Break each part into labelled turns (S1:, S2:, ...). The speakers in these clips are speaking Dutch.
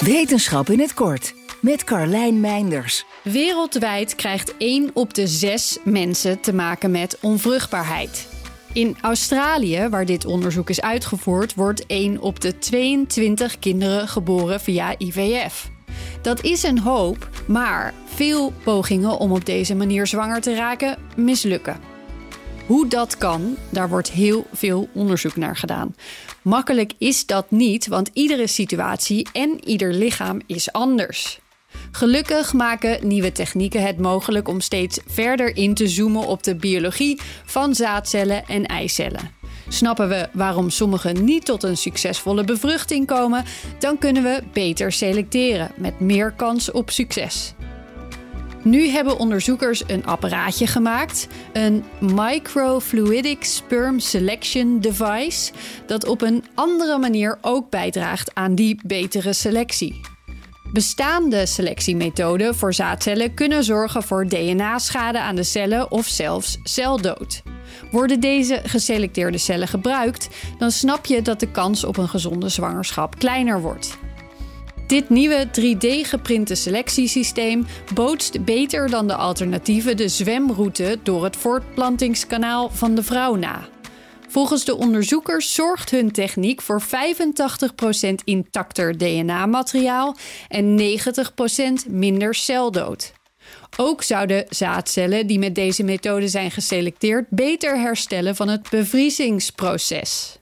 S1: Wetenschap in het kort met Carlijn Meinders.
S2: Wereldwijd krijgt 1 op de 6 mensen te maken met onvruchtbaarheid. In Australië, waar dit onderzoek is uitgevoerd, wordt 1 op de 22 kinderen geboren via IVF. Dat is een hoop, maar veel pogingen om op deze manier zwanger te raken mislukken. Hoe dat kan, daar wordt heel veel onderzoek naar gedaan. Makkelijk is dat niet, want iedere situatie en ieder lichaam is anders. Gelukkig maken nieuwe technieken het mogelijk om steeds verder in te zoomen op de biologie van zaadcellen en eicellen. Snappen we waarom sommigen niet tot een succesvolle bevruchting komen, dan kunnen we beter selecteren met meer kans op succes. Nu hebben onderzoekers een apparaatje gemaakt, een Microfluidic Sperm Selection Device, dat op een andere manier ook bijdraagt aan die betere selectie. Bestaande selectiemethoden voor zaadcellen kunnen zorgen voor DNA-schade aan de cellen of zelfs celdood. Worden deze geselecteerde cellen gebruikt, dan snap je dat de kans op een gezonde zwangerschap kleiner wordt. Dit nieuwe 3D-geprinte selectiesysteem bootst beter dan de alternatieven de zwemroute door het voortplantingskanaal van de vrouw na. Volgens de onderzoekers zorgt hun techniek voor 85% intacter DNA-materiaal en 90% minder celdood. Ook zouden zaadcellen die met deze methode zijn geselecteerd beter herstellen van het bevriezingsproces.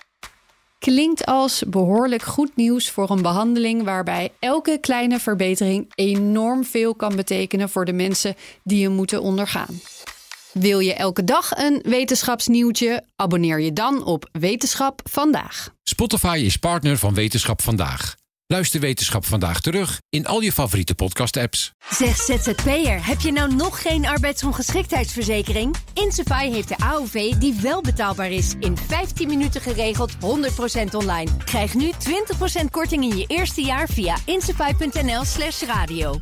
S2: Klinkt als behoorlijk goed nieuws voor een behandeling waarbij elke kleine verbetering enorm veel kan betekenen voor de mensen die je moeten ondergaan. Wil je elke dag een wetenschapsnieuwtje? Abonneer je dan op Wetenschap vandaag.
S3: Spotify is partner van Wetenschap vandaag. Luister Wetenschap vandaag terug in al je favoriete podcast-apps.
S4: Zeg ZZP'er, heb je nou nog geen arbeidsongeschiktheidsverzekering? Insafai heeft de AOV die wel betaalbaar is. In 15 minuten geregeld, 100% online. Krijg nu 20% korting in je eerste jaar via insafai.nl slash radio.